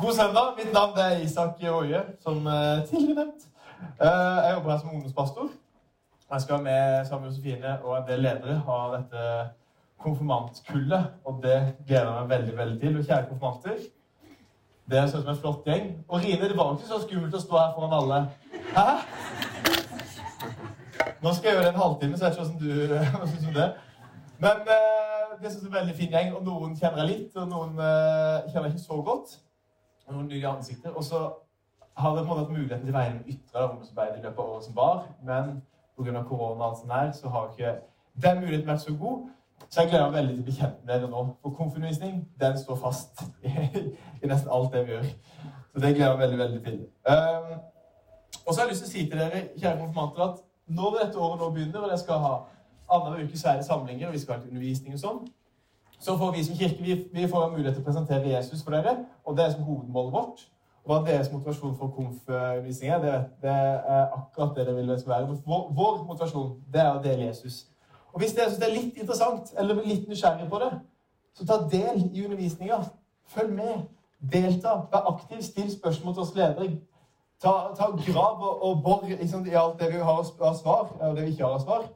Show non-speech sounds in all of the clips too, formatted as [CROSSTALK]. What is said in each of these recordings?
God søndag. Mitt navn er Isak Woie, som eh, tidligere nevnt. Eh, Jeg jobber her som ungdomspastor. Jeg skal med med Josefine og en del ledere ha dette konfirmantkullet. Og det gleder jeg meg veldig veldig til. Og kjære konfirmanter, det ser ut som en flott gjeng. Og Rine, det var ikke så skummelt å stå her foran alle. Hæ? Nå skal jeg gjøre det en halvtime, så jeg vet ikke hvordan du [LAUGHS] syns om det. Men eh, det synes jeg er en veldig fin gjeng, og noen kjenner jeg litt, og noen kjenner jeg ikke så godt. Og noen nye ansikter. Og så har jeg på en måte hatt muligheten til å være med ytre ungdomsarbeid i løpet av året som var, men pga. korona og alt sånt her, så har ikke den muligheten vært så god. Så jeg gleder meg veldig til å bli kjent med dere nå. For konfirmasjon, den står fast [LAUGHS] i, nesten alt det vi gjør. Så det gleder jeg meg veldig, veldig til. Um, og så har jeg lyst til å si til dere, kjære konfirmanter, at når dette året nå begynner, og jeg skal ha annenhver uke svære er samlinger, og vi skal ha undervisning og sånn, så får vi som kirke vi, vi får mulighet til å presentere Jesus for dere, og det er som hovedmålet vårt. Og hva deres motivasjon for konf-undervisning er, det, det, er akkurat det det vil være. Vår, vår motivasjon det er å dele Jesus. Og hvis dere syns det er litt interessant, eller litt nysgjerrig på det, så ta del i undervisninga. Følg med. Delta. Vær aktiv. Still spørsmål til oss ledere. Ta, ta grav og, og bor liksom, i alt det vi har av svar, og det vi ikke har av svar.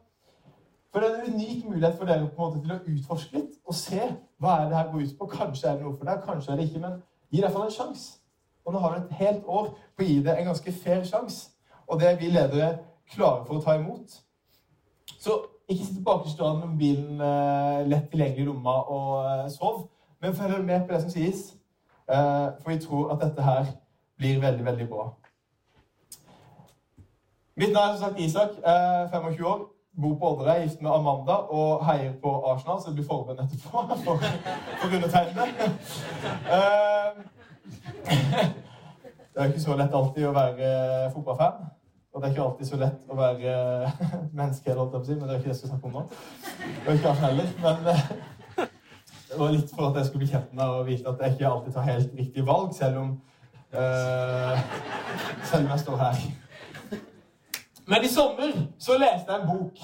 For en unik mulighet for dere på en måte til å utforske litt og se hva er det her går ut på. Kanskje er det noe for deg, kanskje er det ikke, men gi deg iallfall en sjanse. Og nå har du et helt år på å gi det en ganske fair sjanse. Og det er vi ledere klare for å ta imot. Så ikke sitt bakerst i med mobilen eh, lett tilgjengelig i lomma og eh, sov, men følg med på det som sies. Eh, for vi tror at dette her blir veldig, veldig bra. Mitt navn er som sagt Isak, 25 år, bor på Odderøy, gift med Amanda og heier på Arsenal, så det blir forbund etterpå [LAUGHS] for, for undertegnede. Det er ikke så lett alltid å være fotballfan. Og det er ikke alltid så lett å være [LAUGHS] menneske, holdt jeg men det er ikke det jeg skal snakke om nå. Og ikke Arsenal heller. Men det var litt for at jeg skulle bli kjent med og vite at jeg ikke alltid tar helt riktig valg, selv om uh, Selv om jeg står her. Men i sommer så leste jeg en bok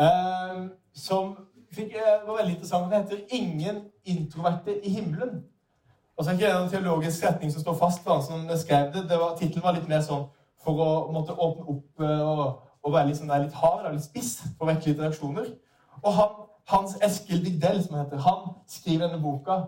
eh, som fikk, uh, var veldig interessant. Den heter 'Ingen introverte i himmelen'. Og så er det ikke en teologisk setning som står fast for han som skrev det. det Tittelen var litt mer sånn for å måtte åpne opp og, og være litt, sånn, litt hard litt spiss for å vekke litt reaksjoner. Og han, Hans Eskil Vigdel, som han heter, han skriver denne boka.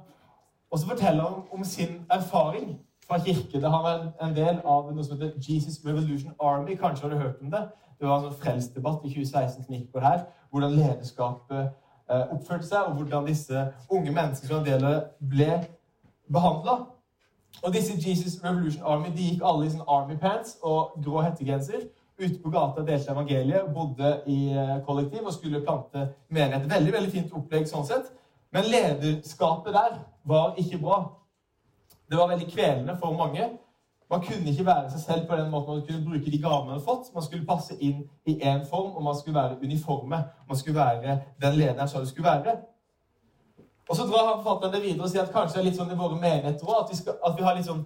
Og så forteller han om sin erfaring fra kirke. Det har vært en del av noe som heter Jesus Revolution Army. Kanskje har du hørt om det? Det var en sånn frelsdebatt i 2016 som gikk på her. Hvordan lederskapet eh, oppførte seg, og hvordan disse unge menneskene som en ble behandla. Og disse Jesus Revolution Army de gikk alle i sånn army pants og grå hettegenser ute på gata delte evangeliet, bodde i eh, kollektiv og skulle plante menighet. Veldig veldig fint opplegg sånn sett. Men lederskapet der var ikke bra. Det var veldig kvelende for mange. Man kunne ikke være seg selv på den måten man kunne bruke de gavene man hadde fått. Man skulle passe inn i én form, og man skulle være uniforme. Man skulle være den lederen sa det skulle være. Og så drar han forfatteren det videre og sier at kanskje det er litt sånn i våre menigheter òg, at, at, vi har litt sånn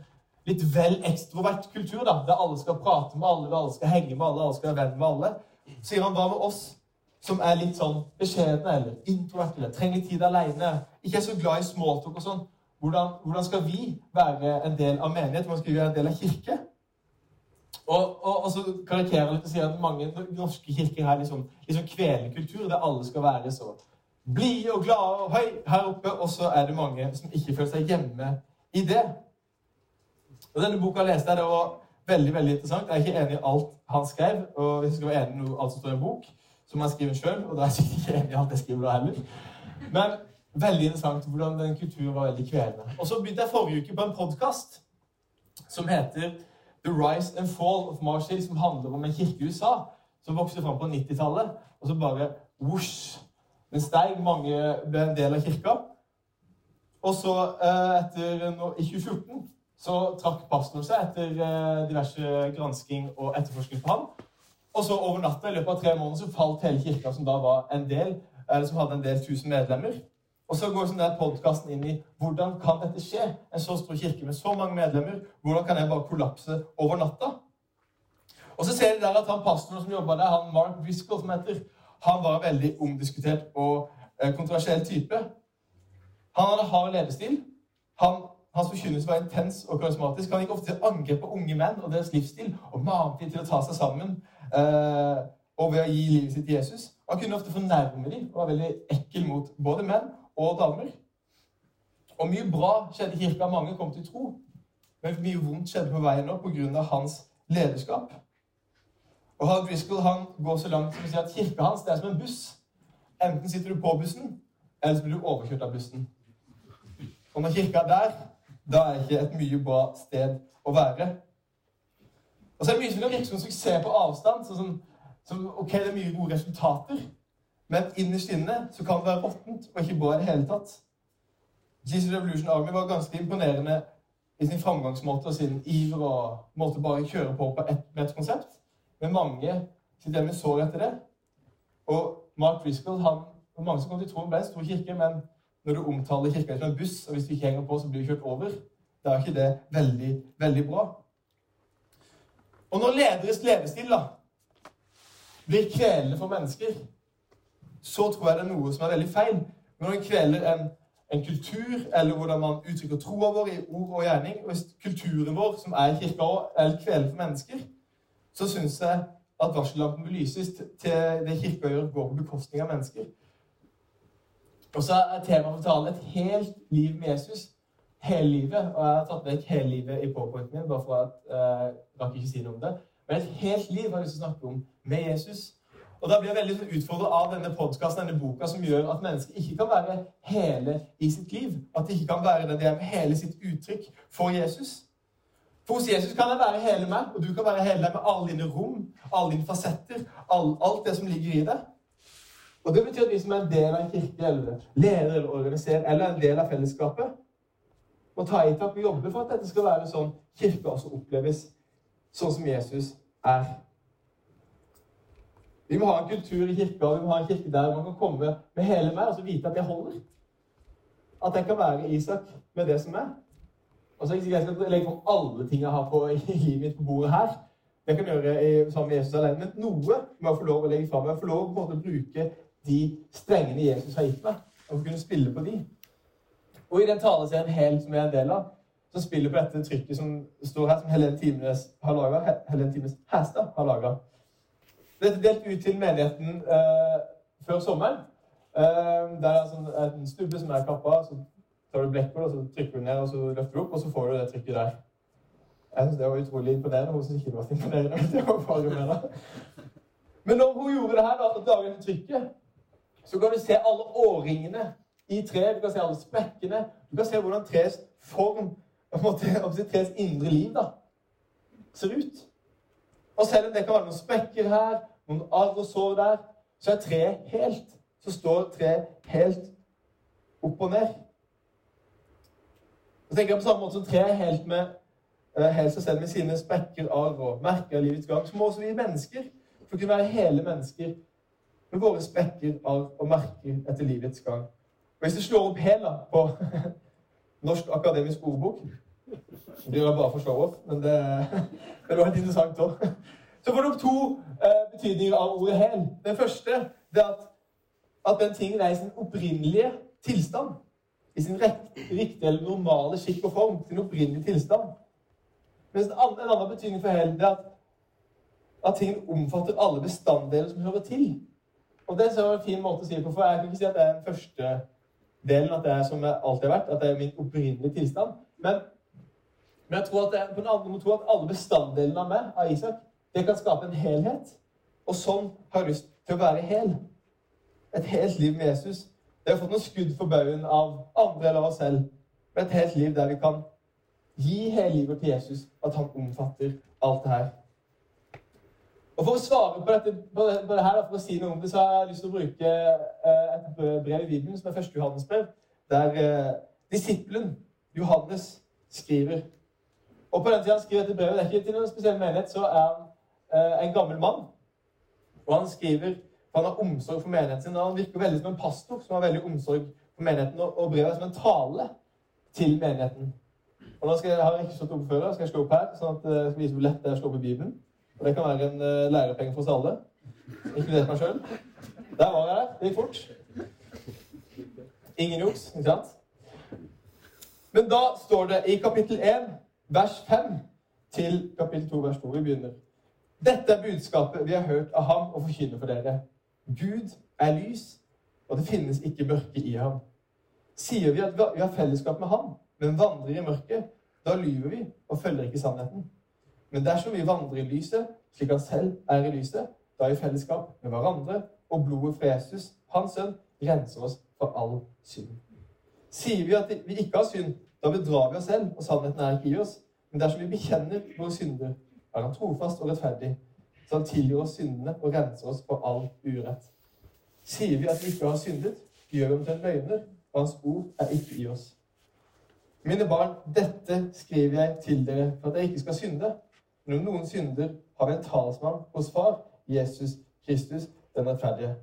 litt vel ekstrovert kultur, da, der alle skal prate med alle, alle skal henge med alle, alle skal være venn med alle. Så sier han hva med oss som er litt sånn beskjedne eller introverte, trenger litt tid alene, ikke er så glad i smalltalk og sånn. Hvordan, hvordan, skal vi være en del av menighet? Hvordan skal vi være en del av kirke? Og, og, og så karikerer han litt og sier at mange norske kirker har liksom, liksom kvelerkultur, der alle skal være så blide og glade og høy her oppe, og så er det mange som ikke føler seg hjemme i det. Og Denne boka leste jeg, det var veldig veldig interessant. Jeg er ikke enig i alt han skrev. og Hvis jeg skal være enig i alt som står i en bok, så må jeg skrive den sjøl, og da er jeg sikkert ikke enig i alt jeg skriver da heller. Men veldig interessant hvordan den kulturen var veldig kvelende. Og så begynte jeg forrige uke på en podkast som heter The Rise and Fall of Marshall, som handler om en kirke i USA som vokste fram på 90-tallet, og så bare whoosh den steig, mange ble en del av kirka. Og så, eh, etter, i 2014, så trakk pastoren seg etter eh, diverse gransking og etterforskning på ham. Og så over natta, i løpet av tre måneder, så falt hele kirka, som da var en del, eller som hadde en del tusen medlemmer. Og så går sånn podkasten inn i hvordan kan dette skje? En så stor kirke med så mange medlemmer. Hvordan kan jeg bare kollapse over natta? Og så ser de der at han pastoren som jobba der, han Mark Briscoe, som heter, han var veldig omdiskutert og eh, kontroversiell type. Han hadde hard lederstil. Han hans forkynnelse var intens og karismatisk. Han gikk ofte til angrep på unge menn og deres livsstil og mante dem til å ta seg sammen eh, og ved å gi livet sitt til Jesus. Han kunne ofte fornærme dem og var veldig ekkel mot både menn og damer. Og mye bra skjedde i kirka. Mange kom til tro. Men mye vondt skjedde på veien opp pga. hans lederskap. Og Hal Driscoll han går så langt som å si at kirka hans det er som en buss. Enten sitter du på bussen, eller så blir du overkjørt av bussen. Og når kirka er der, da er ikke et mye bra sted å være. Og så er det mye som kan virke som suksess på avstand. sånn som, ok, Det er mye gode resultater, men innerst inne så kan det være råttent og ikke bra i det hele tatt. Jesus Revolution Army var ganske imponerende i sin framgangsmåte og sin iver og måte bare kjøre på, på et, med et konsept. Men mange sitter hjemme så etter det. Og Mark Driscoll han, og mange som kom til troen, ble en stor kirke, men når du omtaler kirka som en buss, og hvis du ikke henger på, så blir du kjørt over, da er ikke det veldig, veldig bra. Og når lederes levestil da, blir kvelende for mennesker, så tror jeg det er noe som er veldig feil. Når den kveler en en kultur, eller hvordan man uttrykker troa vår i ord og gjerning. Og hvis kulturen vår, som er kirka, er kveler for mennesker, så syns jeg at varsellampen bør lyses til det kirka gjør, går på bekostning av mennesker. Og så er temaet for talen et helt liv med Jesus. Hele livet. Og jeg har tatt vekk hele livet i påpointen min, bare for at jeg uh, rakk ikke si noe om det. Men et helt liv har jeg lyst til å snakke om med Jesus. Og Da blir jeg veldig sånn utfordra av denne podkasten, denne boka, som gjør at mennesker ikke kan være hele i sitt liv. At de ikke kan være det de med hele sitt uttrykk for Jesus. For hos Jesus kan jeg være hele meg, og du kan være hele deg med alle dine rom, alle dine fasetter, all, alt det som ligger i deg. Og Det betyr at vi som er en del av en kirke, eller leder eller organiserer, eller en del av fellesskapet, må ta i tak og jobbe for at dette skal være sånn kirka også oppleves sånn som Jesus er. Vi må ha en kultur i kirka, vi må ha en kirke der man kan komme med hele meg og så vite at jeg holder. At jeg kan være Isak med det som er. Og så ikke jeg skal legge fram alle ting jeg har på livet mitt på bordet her. Det kan jeg gjøre sammen med Jesus alene. Men noe må jeg få lov å legge fram. Jeg får lov å bruke de strengene Jesus har gitt meg, og kunne spille på de. Og i den taleserien Hel, som jeg er en del av, så spiller på dette trykket som står her, som Helene Timenes har har laga. Dette er delt ut til menigheten eh, før sommeren. Eh, der er sånn, en stubbe som er kappa. Så tar du blekk på det, og så trykker du ned, og så løfter du opp, og så får du det trykket der. Jeg synes det var utrolig imponerende. Hun syntes ikke det var så imponerende. det var med det. Men når hun gjorde det her, da, og dagen etter trykket, så kan du se alle årringene i treet. Du kan se alle spekkene. Du kan se hvordan treets form, måte, treets indre liv, da, ser ut. Og selv om det kan være noen spekker her, noen arr og sår der, så er treet helt. Så står treet helt opp og ned. Og tenker jeg På samme måte som treet helt med helt seg selv med sine spekker, arr og merker av livets gang, så må også vi mennesker for å kunne være hele mennesker med våre spekker, arr og merker etter livets gang. Og Hvis du slår opp hela på [LAUGHS] Norsk akademisk ordbok det gjør jeg bare for show-off, men det, [LAUGHS] det var litt interessant òg. Så får du to eh, betydninger av ordet 'hel'. Den første det er at, at den tingen er i sin opprinnelige tilstand. I sin riktige eller normale skikk og form. Sin opprinnelige tilstand. Mens en annen betydning for 'hel' det er at, at ting omfatter alle bestanddeler som hører til. Og det er en fin måte å si det på, for jeg kan ikke si at det er den første delen, at det er som jeg alltid har vært, at det er min opprinnelige tilstand. Men men jeg tror at det, på den andre måte at alle bestanddelene av meg, av Isak, det kan skape en helhet. Og sånn har jeg lyst til å være hel. Et helt liv med Jesus. Det har fått noen skudd for baugen av andre eller oss selv. Men et helt liv der vi kan gi hele livet til Jesus, at han omfatter alt det her. Og For å svare på dette, på det her, for å si noe om det, så har jeg lyst til å bruke eh, et brev i Bibelen, som er første Johannes-brev, der eh, disippelen Johannes skriver og på den tida han skriver dette brevet, det er ikke til noen spesiell menighet, så er han en gammel mann. Og han skriver for han har omsorg for menigheten sin. og Han virker veldig som en pastor som har veldig omsorg for menigheten. Og brevet er som en tale til menigheten. Og nå skal jeg, har jeg ikke stått opp før, skal jeg slå opp her, sånn at jeg skal vise hvor lett det er å slå opp i Bibelen. Og det kan være en uh, lærepenge for oss alle, inkludert meg sjøl. Der var jeg der. Det gikk fort. Ingen juks, ikke sant? Men da står det i kapittel 1, vers 5 til kapittel 2, vers 2. Vi begynner. Dette er budskapet vi har hørt av ham og forkynner for dere. Gud er lys, og det finnes ikke mørke i ham. Sier vi at vi har fellesskap med ham, men vandrer i mørket, da lyver vi og følger ikke sannheten. Men dersom vi vandrer i lyset, slik han selv er i lyset, da i fellesskap med hverandre, og blodet fra Jesus, hans sønn, renser oss for all synd. Sier vi at vi ikke har synd, da bedrar vi oss selv, og sannheten er ikke i oss. Men dersom vi bekjenner våre synder, er han trofast og rettferdig, så han tilgir oss syndene og renser oss for all urett. Sier vi at vi ikke har syndet, gjør vi om til en løgner, og hans ord er ikke i oss. Mine barn, dette skriver jeg til dere for at jeg ikke skal synde. Men om noen synder, har vi en talsmann hos Far, Jesus Kristus, den rettferdige.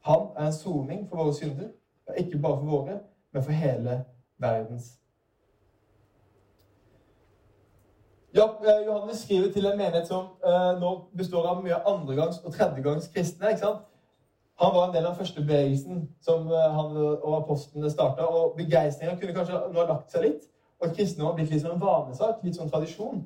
Han er en soning for våre synder, og ikke bare for våre, men for hele verdens. Ja, eh, Johannes skriver til en menighet som uh, nå består av mye andregangs- og tredjegangs kristne. ikke sant? Han var en del av den første bevegelsen som uh, han og apostlene starta. Og begeistringa kunne kanskje nå ha lagt seg litt. Og kristne har blitt litt en vanesak, litt sånn tradisjon.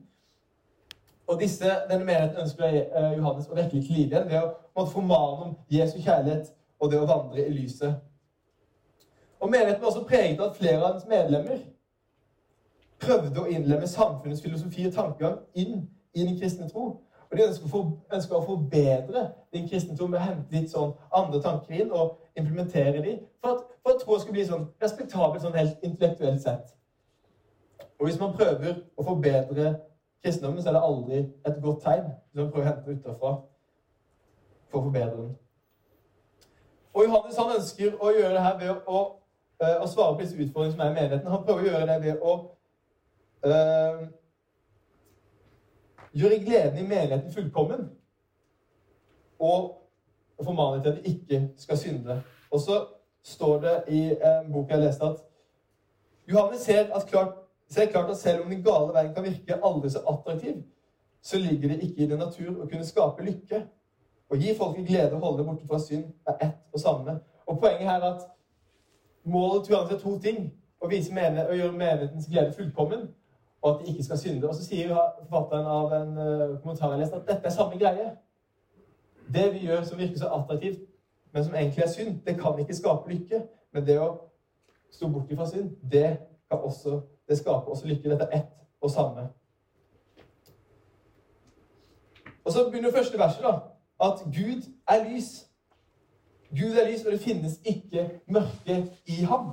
Og disse, denne menigheten ønsker Johannes å vekke til liv igjen ved å måtte formane om Jesu kjærlighet og det å vandre i lyset. Og Menigheten var også preget av at flere av hans medlemmer prøvde å innlemme samfunnets filosofi og tankegang inn i den kristne tro. Og De ønsker å, forbedre den kristne tro med å hente litt sånn andre tanker inn og implementere dem, for at, for at troa skal bli sånn respektabel sånn helt intellektuelt sett. Og Hvis man prøver å forbedre kristendommen, så er det aldri et godt tegn. Hvis man prøver å hente det utafra for å forbedre den. Og Johannes han ønsker å gjøre det her ved å, eh, å svare på disse utfordringene som er i menigheten. Han prøver å gjøre det ved å uh, gjøre gleden i menigheten fullkommen. Og formane til at de ikke skal synde. Og så står det i en bok jeg leste, at Johannes ser, at klart, ser klart at selv om den gale verden kan virke aldri så attraktiv, så ligger det ikke i den natur å kunne skape lykke. Å gi folk en glede og holde det borte fra synd er ett og samme. Og Poenget her er at målet til Johannes er to ting. Å, vise menighet, å gjøre menighetens glede fullkommen, og at de ikke skal synde. Og så sier forfatteren av en uh, kommentar jeg leste, at dette er samme greie. Det vi gjør som virker så attraktivt, men som egentlig er synd, det kan ikke skape lykke. Men det å stå bort fra synd, det, kan også, det skaper også lykke. Dette er ett og samme. Og så begynner første verset, da at Gud er lys. Gud er lys, og det finnes ikke mørke i ham.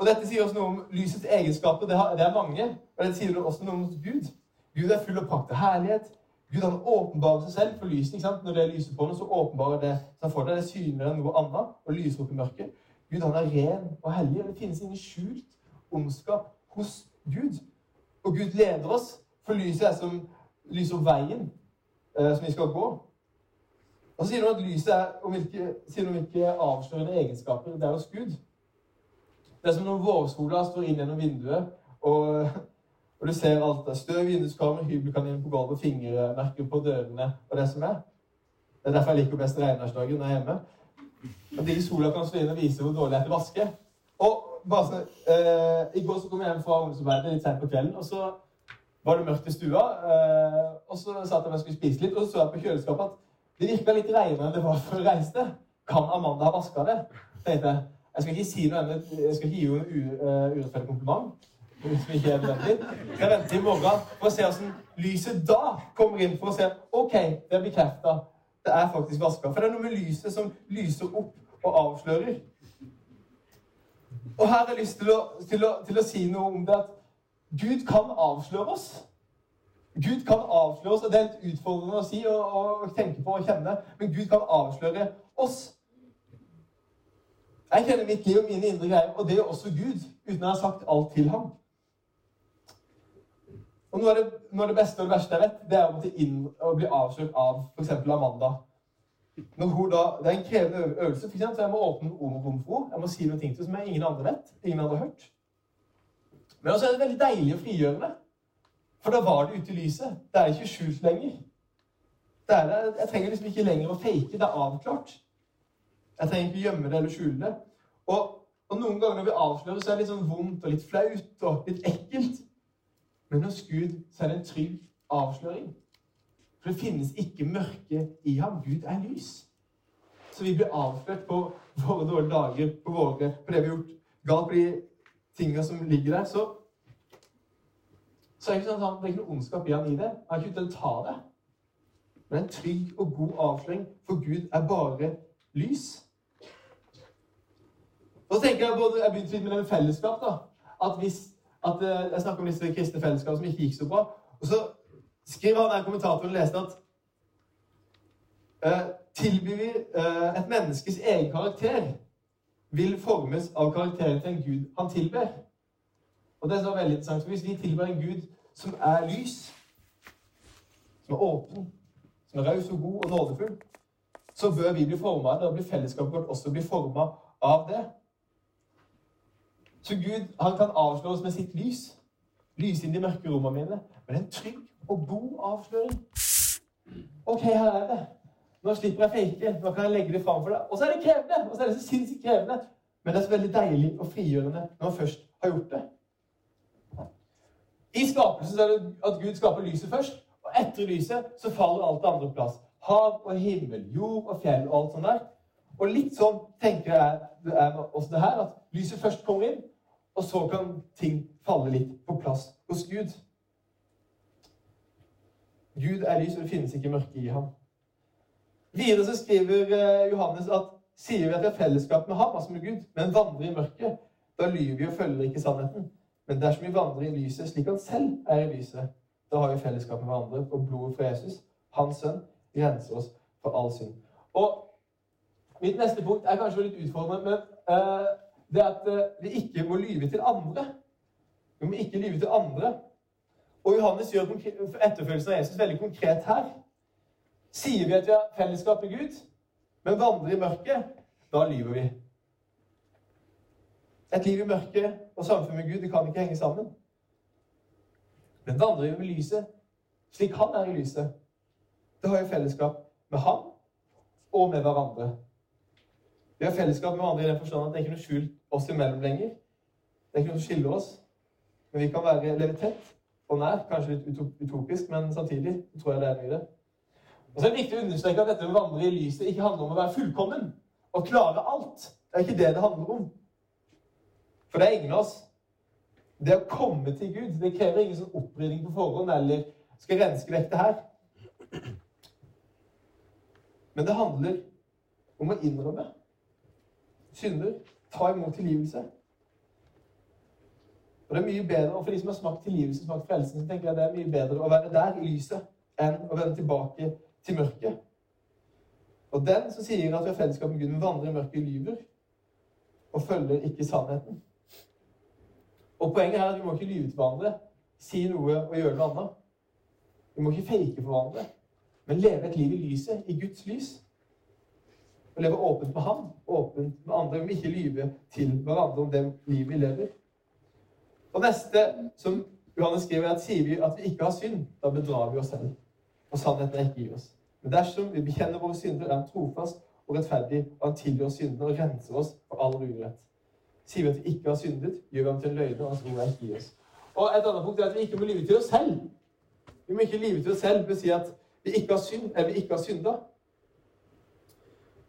Og Dette sier også noe om lysets egenskaper. Det, er mange. Og det sier også noe om Gud. Gud er full av prakt og herlighet. Gud han åpenbarer seg selv for lyset. ikke sant? Når det lyser på noe, så åpenbarer det seg for deg. Det synligere enn noe annet og lyser opp i mørket. Gud han er ren og hellig, og det finnes ingen skjult ondskap hos Gud. Og Gud leder oss, for lyset er som lyser opp veien eh, som vi skal gå. Og så sier han at lyset er om hvilke, sier om hvilke avslørende egenskaper det er hos Gud. Det er som når vårsola står inn gjennom vinduet, og, og du ser alt det. Støv, i vinduskarmen, hybelkaninen på gulvet, fingermerker på dørene og det som er. Det er derfor jeg liker best regnværsdagen når jeg er hjemme. At ikke sola kan stå inn og vise hvor dårlig det er til å vaske. Og bare så, eh, I går så kom jeg hjem fra ungdomsarbeidet litt sent på kvelden, og så var det mørkt i stua. Eh, og så sa jeg at jeg skulle spise litt, og så så jeg på kjøleskapet at det virka litt reinere enn det var før jeg reiste. Kan Amanda ha vaska det? tenkte Jeg Jeg skal ikke si noe. Jeg skal ikke gi henne en uh, urettferdig kompliment. Som ikke er nødvendig. Jeg venter i morgen for å se hvordan lyset da kommer inn. For å se ok, det er bekrefta. Det er faktisk vaska. For det er noe med lyset som lyser opp og avslører. Og her har jeg lyst til å, til å, til å si noe om det at Gud kan avsløre oss. Gud kan avsløre oss, og det er litt utfordrende å si og, og, tenke på og kjenne, men Gud kan avsløre oss. Jeg kjenner mitt liv og mine indre greier, og det er også Gud, uten å ha sagt alt til ham. Og Noe av det, noe av det beste og det verste jeg vet, det er å, inn, å bli avslørt av f.eks. Amanda. Når hun da, Det er en krevende øvelse. For eksempel, så Jeg må åpne om rom for henne. Jeg må si noe til som ingen andre vet. ingen har hørt. Men også er det veldig deilig og frigjørende. For da var det ute i lyset. Det er ikke skjult lenger. Det er, jeg trenger liksom ikke lenger å fake. Det er avklart. Jeg trenger ikke gjemme det eller skjule det. Og Og noen ganger når vi avslører, så er det litt sånn vondt og litt flaut og litt ekkelt. Men hos Gud så er det en trygg avsløring. For det finnes ikke mørke i ham. Gud er lys. Så vi blir avslørt på våre dårlige dager, på, våre, på det vi har gjort galt, på de tingene som ligger der. Så, så er det ikke sånn det er ikke noe ondskap i han i det. Han er ikke ute å ta det. Men en trygg og god avsløring, for Gud er bare lys. Og så tenker Jeg både, jeg begynte litt med det med fellesskap. da, at hvis, at eh, Jeg snakker om disse kristne fellesskap som ikke gikk så bra. Og så skriver han der kommentatoren leste at uh, tilbyr vi uh, et menneskes egen karakter, vil formes av karakteren til en gud han tilber. Og det er veldig interessant, for Hvis vi tilber en gud som er lys, som er åpen, som er raus og god og nådefull, så bør vi bli forma av det, og blir fellesskapet vårt også bli forma av det. Så Gud han kan avslå oss med sitt lys. Lyse inn de mørke rommene mine. Men en trygg og god avsløring. Ok, her er det. Nå slipper jeg fake. Nå kan jeg legge det fram for deg. Og så er det krevende. Og så er det så sinnssykt krevende. Men det er så veldig deilig og frigjørende når man først har gjort det. I skapelsen er det at Gud skaper lyset først. Og etter lyset så faller alt det andre på plass. Hav og himmel, jord og fjell og alt sånt der. Og litt sånn tenker jeg det er også det her, at lyset først kommer inn, og så kan ting falle litt på plass hos Gud. Gud er lys, og det finnes ikke mørke i ham. Videre så skriver eh, Johannes at sier vi at vi har fellesskap med ham, altså med Gud, men vandrer i mørket, da lyver vi og følger ikke sannheten. Men dersom vi vandrer i lyset slik han selv er i lyset, da har vi fellesskap med hverandre, og blodet fra Jesus, hans sønn, renser oss for all synd. Og Mitt neste punkt er kanskje litt utfordrende, men uh, det er at uh, vi ikke må lyve til andre. Vi må ikke lyve til andre. Og Johannes gjør etterfølgelsen av Jesus veldig konkret her. Sier vi at vi har fellesskap med Gud, men vandrer i mørket, da lyver vi. Et liv i mørket og samfunn med Gud det kan ikke henge sammen. Men vandrer vi med lyset slik han er i lyset, det har jo fellesskap med han og med hverandre. Vi har fellesskap med hverandre i den forstand at det er ikke noe skjult oss imellom lenger. Det er ikke noe som skiller oss. Men vi kan være, leve tett og nær. Kanskje litt utopisk, men samtidig tror jeg det er noe i det. Og så er det viktig å understreke at dette med å vandre i lyset ikke handler om å være fullkommen og klare alt. Det er ikke det det handler om. For det er ingen av oss. Det å komme til Gud det krever ingen sånn opprydding på forhånd eller skal renske vekk det her. Men det handler om å innrømme synder. Ta imot tilgivelse. Og det er mye bedre, og For de som har smakt tilgivelse, smakt frelsen, så tenker jeg det er mye bedre å være der i lyset enn å vende tilbake til mørket. Og den som sier at vi har fellesskap med Gud, men vandrer i mørket, lyver og følger ikke sannheten. Og Poenget er at vi må ikke lyve til hverandre, si noe og gjøre noe annet. Vi må ikke fake for hverandre, men leve et liv i lyset, i Guds lys. Og leve åpent med ham, åpent med andre. Vi må ikke lyve til hverandre om det livet vi lever. Og neste, som Johannes skriver, er at sier vi at vi ikke har synd, da bedrar vi oss selv. Og sannheten er ikke i oss. Men dersom vi bekjenner våre synder, er han trofast og rettferdig, og han tilgir oss syndene og renser oss for all urett. Sier vi at vi ikke har syndet, gjør vi ham til en løgner, og hans ord er ikke i oss. Og et annet punkt er at vi ikke må lyve til oss selv. Vi må ikke lyve til oss selv ved å si at vi ikke har synd, eller vi ikke har synda.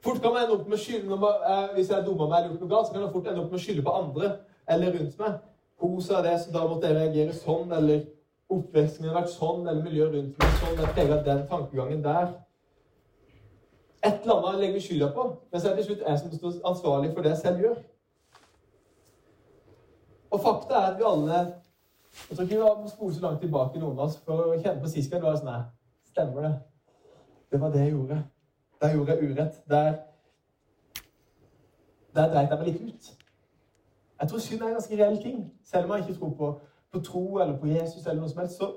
Fort kan man ende opp med å skylde, eh, Hvis jeg dummer meg eller gjort noe galt, så kan jeg fort ende opp med å skylde på andre eller rundt meg. Hun sa det, så da måtte jeg reagere sånn, eller oppveksten har vært sånn, eller miljøet rundt meg sånn. Jeg preger den tankegangen der. Et eller annet legger vi skylda på, men så er det til slutt jeg som står ansvarlig for det jeg selv gjør. Og fakta er at vi alle Jeg tror ikke vi må spole så langt tilbake noen av oss for å kjenne på sist gang det var sånn her Stemmer det? Det var det jeg gjorde. Der gjorde jeg urett. Der, der dreit jeg meg litt ut. Jeg tror synd er en ganske reell ting. Selv om jeg ikke tror på, på tro eller på Jesus, eller noe som helst, så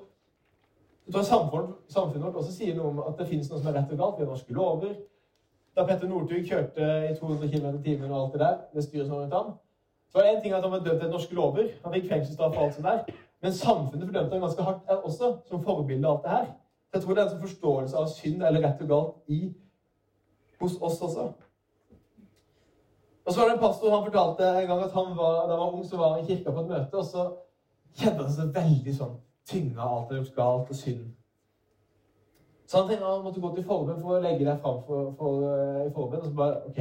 jeg tror samfunnet, samfunnet vårt også sier noe om at det finnes noe som er rett og galt. Vi har norske lover. Da Petter Northug kjørte i 200 km i timen og alt det der, det styret som rundt ham, så var det en ting at han var dømt etter norske lover. Han fikk fengselsstraff og alt sånt der. Men samfunnet fordømte han ganske hardt også, som forbilde av alt det her. Jeg tror det er en sånn forståelse av synd eller rett og galt i hos oss også. Og så var det en pastor han fortalte en gang at han var, da han var ung, så var han i kirka på et møte, og så kjente han seg veldig sånn tynga av alt han gjort galt, og synd. Så han tenkte han måtte gå til forbønn for å legge deg fram for, for, uh, i forbønn. Og så bare, ok.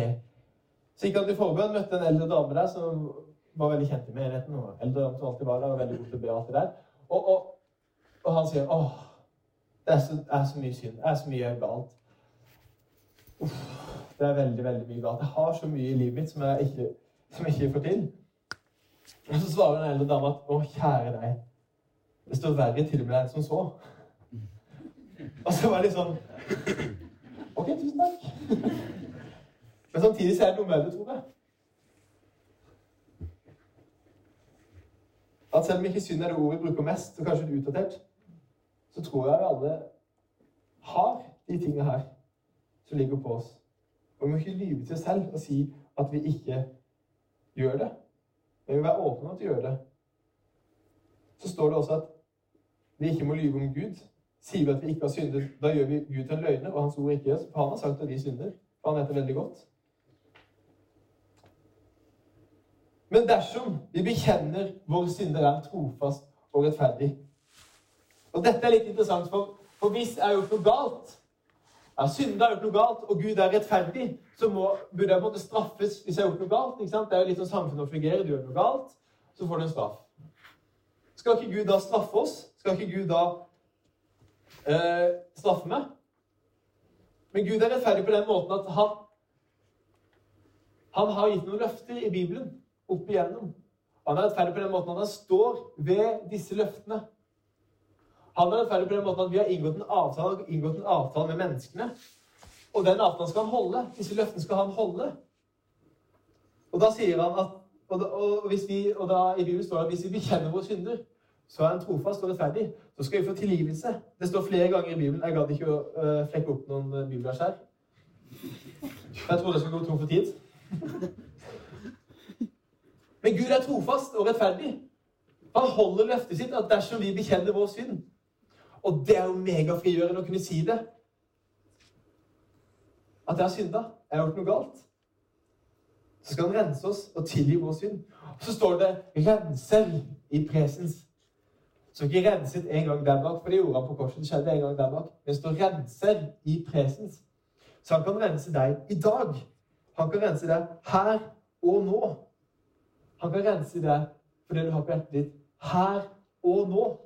Så gikk han til forbønn, møtte en eldre dame der som var veldig kjent i menigheten. og Eldre dame som alltid var der, og veldig god til å be alt det der. Og, og, og han sier åh, det er, så, er så mye synd. Det er så mye galt. Uff, det er veldig, veldig mye galt. Jeg har så mye i livet mitt som jeg ikke, som jeg ikke får til. Og så svarer den eldre dama at å, kjære deg, det står verre til med med enn som så. Og så var det litt sånn Ok, tusen takk. Men samtidig så er det noe med det, tror jeg. At selv om ikke synd er det ordet vi bruker mest, og kanskje utdatert, så tror jeg vi alle har de tingene her som ligger på oss. Og vi må ikke lyve til oss selv og si at vi ikke gjør det. Men vi må være åpne om at vi gjør det. Så står det også at vi ikke må lyve om Gud. Sier vi at vi ikke har syndet, da gjør vi Gud til en løgner, og hans ord ikke gjør For han har sagt at vi synder. For han vet det veldig godt. Men dersom vi bekjenner vår synder, er trofast og rettferdig. Og dette er litt interessant, for, for hvis jeg har gjort noe galt jeg har synda, gjort noe galt, og Gud er rettferdig, så må, burde jeg på en måte straffes hvis jeg har gjort noe galt. ikke sant? Det er jo litt sånn samfunnet fungerer. Du gjør noe galt, så får du en straff. Skal ikke Gud da straffe oss? Skal ikke Gud da eh, straffe meg? Men Gud er rettferdig på den måten at han, han har gitt noen løfter i Bibelen opp igjennom. Han er rettferdig på den måten at han står ved disse løftene. Han er rettferdig på den måten at vi har inngått en avtale, inngått en avtale med menneskene. Og den avtalen skal han holde. Disse løftene skal han holde. Og da sier han at og, da, og, vi, og da i Bibelen står det at hvis vi bekjenner våre synder, så er han trofast og rettferdig. Så skal vi få tilgivelse. Det står flere ganger i Bibelen. Jeg gadd ikke å uh, flekke opp noen uh, her. Jeg trodde jeg skulle gå tom for tid. Men Gud er trofast og rettferdig. Han holder løftet sitt at dersom vi bekjenner vår synd, og det er jo megafrigjørende å kunne si det. At jeg har synda. Jeg har gjort noe galt. Så skal han rense oss og tilgi vår synd. Og så står det 'renser' i presens. Så ikke renset en gang der bak, for det gjorde han på korset. Skjedde en gang der bak. Det står 'renser' i presens. Så han kan rense deg i dag. Han kan rense deg her og nå. Han kan rense deg for det du har på hjertet ditt her og nå.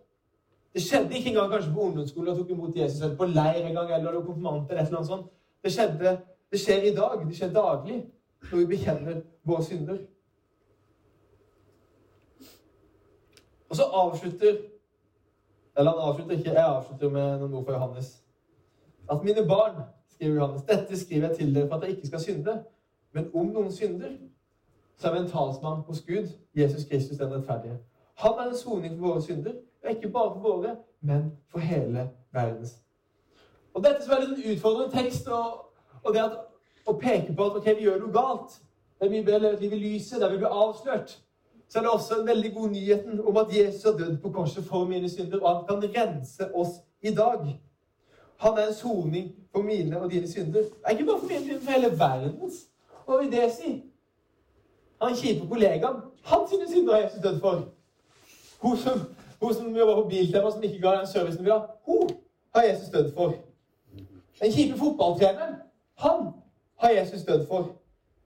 Det skjedde ikke engang kanskje på ungdomsskolen og tok imot Jesus, eller på leir en gang, eller konfirmant eller et eller annet sånt. Det, skjedde, det skjer i dag. Det skjer daglig når vi bekjenner våre synder. Og så avslutter Eller han avslutter ikke, jeg avslutter med noen ord fra Johannes. At mine barn, skriver Johannes, dette skriver jeg til dere for at jeg ikke skal synde. Men om noen synder, så er vi en talsmann hos Gud, Jesus Kristus den rettferdige. Han er en soning for våre synder ikke bare for våre, men for hele verdens. Og Dette er en utfordrende tekst, og, og det at, å peke på at ok, vi gjør noe galt. Der vi blir liv i lyset, der vi blir avslørt. Så er det også en veldig god nyheten om at Jesus har dødd på korset for mine synder, og at han kan rense oss i dag. Han er en soning for mine og dine synder. Det er ikke bare for mine, men for hele verdens. Hva vil det si? Han kjipe kollegaen, hans synder har Jesus dødd for. Hun som hun som jobber på Biltema, som ikke ga den servicen vi har, hun har Jesus dødd for. Den kjipe fotballtreneren, han har Jesus dødd for.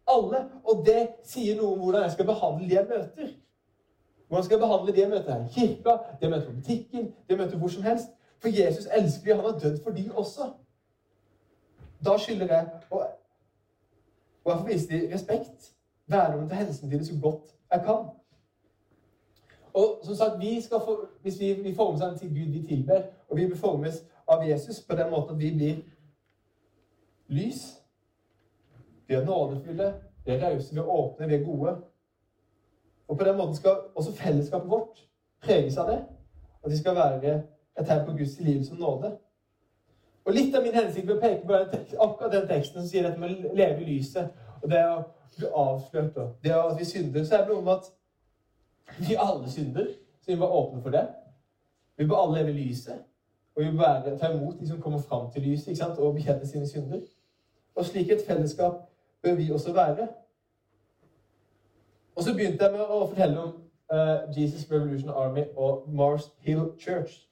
Alle. Og det sier noe om hvordan jeg skal behandle de jeg møter. Hvordan skal jeg behandle de jeg møter her i kirka, de jeg møter på butikken, de jeg møter hvor som helst. For Jesus elsker de, han har dødd for de også. Da skylder jeg å og jeg får vise dem respekt. Være med til hensyn til så godt jeg kan. Og som sagt, vi skal for, Hvis vi, vi formes av til Gud vi tilber, og vi beformes av Jesus på den måten at vi blir lys Vi er nådefulle, vi er rause, vi er åpne, vi er gode. Og på den måten skal også fellesskapet vårt preges av det. At vi skal være et tegn på Guds liv som nåde. Og Litt av min hensikt med å peke på akkurat den teksten som sier dette med å leve i lyset, og det å bli avslørt, og det at vi synder, så er det noe med at [LAUGHS] vi alle synder, så vi må være åpne for det. Vi bør alle leve lyset. Og vi bør ta imot de som kommer fram til lyset ikke sant? og bekjenne sine synder. Og slik et fellesskap bør vi også være. Og så begynte jeg med å fortelle om uh, Jesus Revolution Army og Mars Hill Church.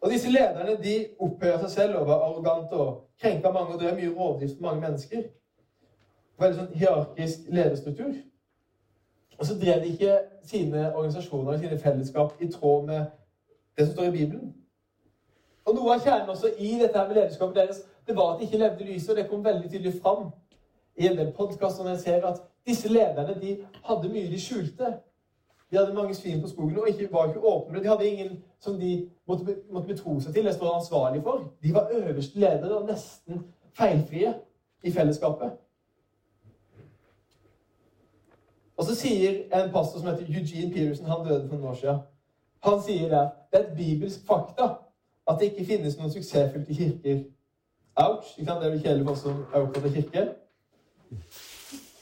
Og disse lederne de opphøya seg selv og var arrogante og krenka mange og drev mye rovdrift for mange mennesker. Veldig sånn hierarkisk lederstruktur. Og så drev de ikke sine organisasjoner og sine fellesskap i tråd med det som står i Bibelen. Og Noe av kjernen også i dette her med lederskapet deres det var at de ikke levde lyset, og det kom veldig tydelig fram i en del podkaster når jeg ser at disse lederne de hadde mye de skjulte. De hadde mange svin på skogen og ikke, var ikke åpne. De hadde ingen som de måtte, måtte betro seg til, eller stå ansvarlig for. De var øverste ledere og nesten feilfrie i fellesskapet. Og så sier en pastor som heter Eugene Peterson, han døde for noen år siden, han sier det. det er et bibelsk fakta at det ikke finnes noen suksessfylte kirker. Ouch. Ikke sant? Det er vel kjedelig for oss som er opptatt av kirke.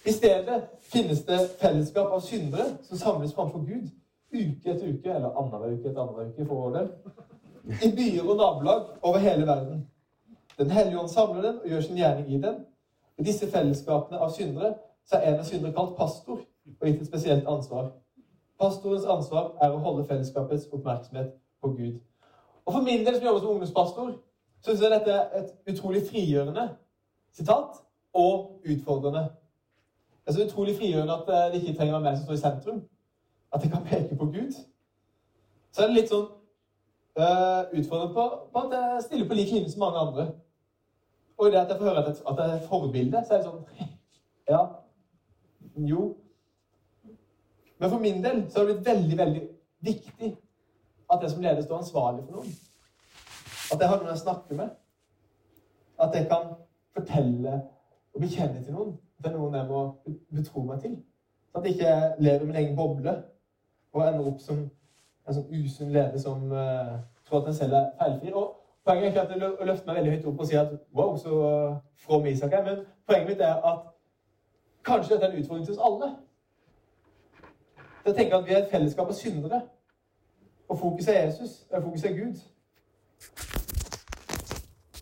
I stedet finnes det fellesskap av syndere som samles framfor Gud uke etter uke, eller annenhver uke etter annenhver uke, for vår del, i byer og nabolag over hele verden. Den hellige ånd samler den og gjør sin gjerning i den. I disse fellesskapene av syndere så er en av syndere kalt pastor og gitt et spesielt ansvar. Pastorens ansvar er å holde fellesskapets oppmerksomhet på Gud. Og For min del som jobber som ungdomspastor, syns jeg dette er et utrolig frigjørende sitat og utfordrende. Det er så utrolig frigjørende at eh, det ikke trenger å være meg som står i sentrum. At jeg kan peke på Gud. Så er det litt sånn uh, utfordrende på, på, at jeg stiller på lik linje som mange andre. Og i det at jeg får høre at, jeg er forbilde, så er det sånn [LAUGHS] Ja. Jo. Men for min del så har det blitt veldig, veldig viktig at jeg som leder står ansvarlig for noen. At jeg har noen jeg snakker med. At jeg kan fortelle og bekjenne til noen. At det er noen jeg må betro meg til. Så at jeg ikke lever i min egen boble og ender opp som en sånn usunn leder som uh, tror at en selv er feilfri. Og Poenget er ikke at jeg løfter meg veldig høyt opp og sier at wow, så from Isak er. Men poenget mitt er at kanskje dette er en utfordring til oss alle. Jeg tenker at vi er et fellesskap av syndere. Og fokuset er Jesus. Og fokuset er Gud.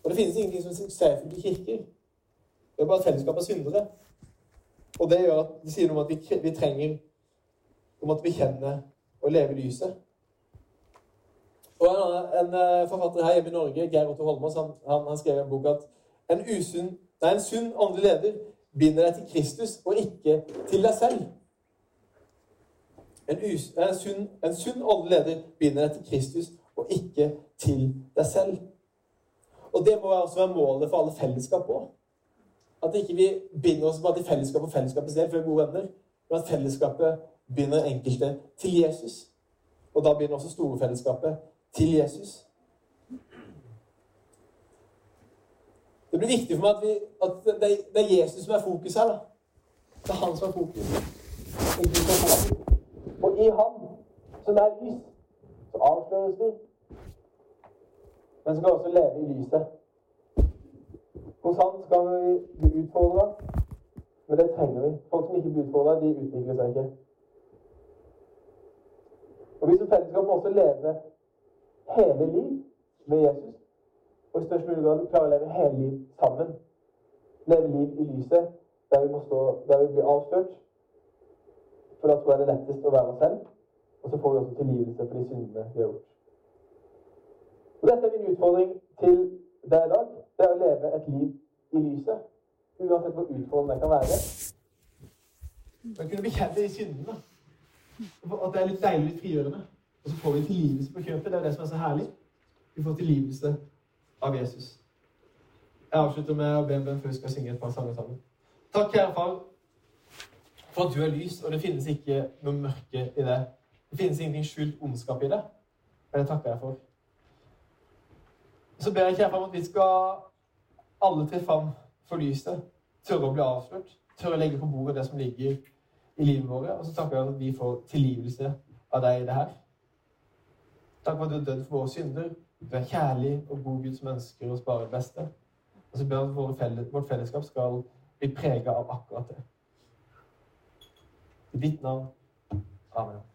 Og det finnes ingenting som er suksessfullt i kirker. Det er bare et fellesskap av syndere. Og det gjør at det sier noe om at vi, vi trenger om at vi kjenner og lever lyset. Og en, en, eh, forfatter her hjemme i Norge, Geir Otto Holmås, han, han, han skrev i en bok at en, usunn, nei, en sunn åndelig leder binder deg til Kristus og ikke til deg selv. En, en, sunn, en sunn åndelig leder binder deg til Kristus og ikke til deg selv. Og det må også være målet for alle fellesskap òg. At ikke vi binder oss bare til fellesskap og fellesskapet selv, for vi er gode venner, men at fellesskapet binder enkelte til Jesus. Og da binder også store fellesskapet til Jesus. Det blir viktig for meg at, vi, at det, er Jesus som er fokus her. da. Det er han som er fokus. Og i han, som er lys, så avsløres vi. Men skal også leve i lyset. Hos han skal vi bli utfordra, men det trenger vi. Folk som ikke blir utfordra, de utvikler seg ikke. Og Vi som fellesskap må også leve hele liv med Jesus. Og i størst mulig grad klare å leve hele liv sammen. Leve liv i lyset, der vi, stå, der vi blir avslørt. For da tror jeg det er lettest å være oss selv. Og så får vi også tilgivelse for de syndene vi har gjort. Og Dette er min utfordring til deg i dag. Det er å leve et liv i lyset. Uansett hvor utfordrende det kan være. Men kunne bekjenne de syndene. At det er litt deilig, litt frigjørende. Og så får vi tilgivelse på kjøpet. Det er det som er så herlig. Vi får tilgivelse av Jesus. Jeg avslutter med å be en bønn før vi skal synge et par sanger sammen. Takk, kjære far, for du er lys, og det finnes ikke noe mørke i det. Det finnes ingenting skjult ondskap i det. Men det takker jeg for. Så ber jeg kjære om at vi skal alle tre fram for lyset. Tørre å bli avslørt. Tørre å legge på bordet det som ligger i livet vårt. Og så takker jeg for at vi får tilgivelse av deg i det her. Takk for at du har dødd for våre synder. Du er kjærlig og god Gud som ønsker oss bare det beste. Og så ber jeg at vårt fellesskap skal bli prega av akkurat det. I ditt navn. Amen.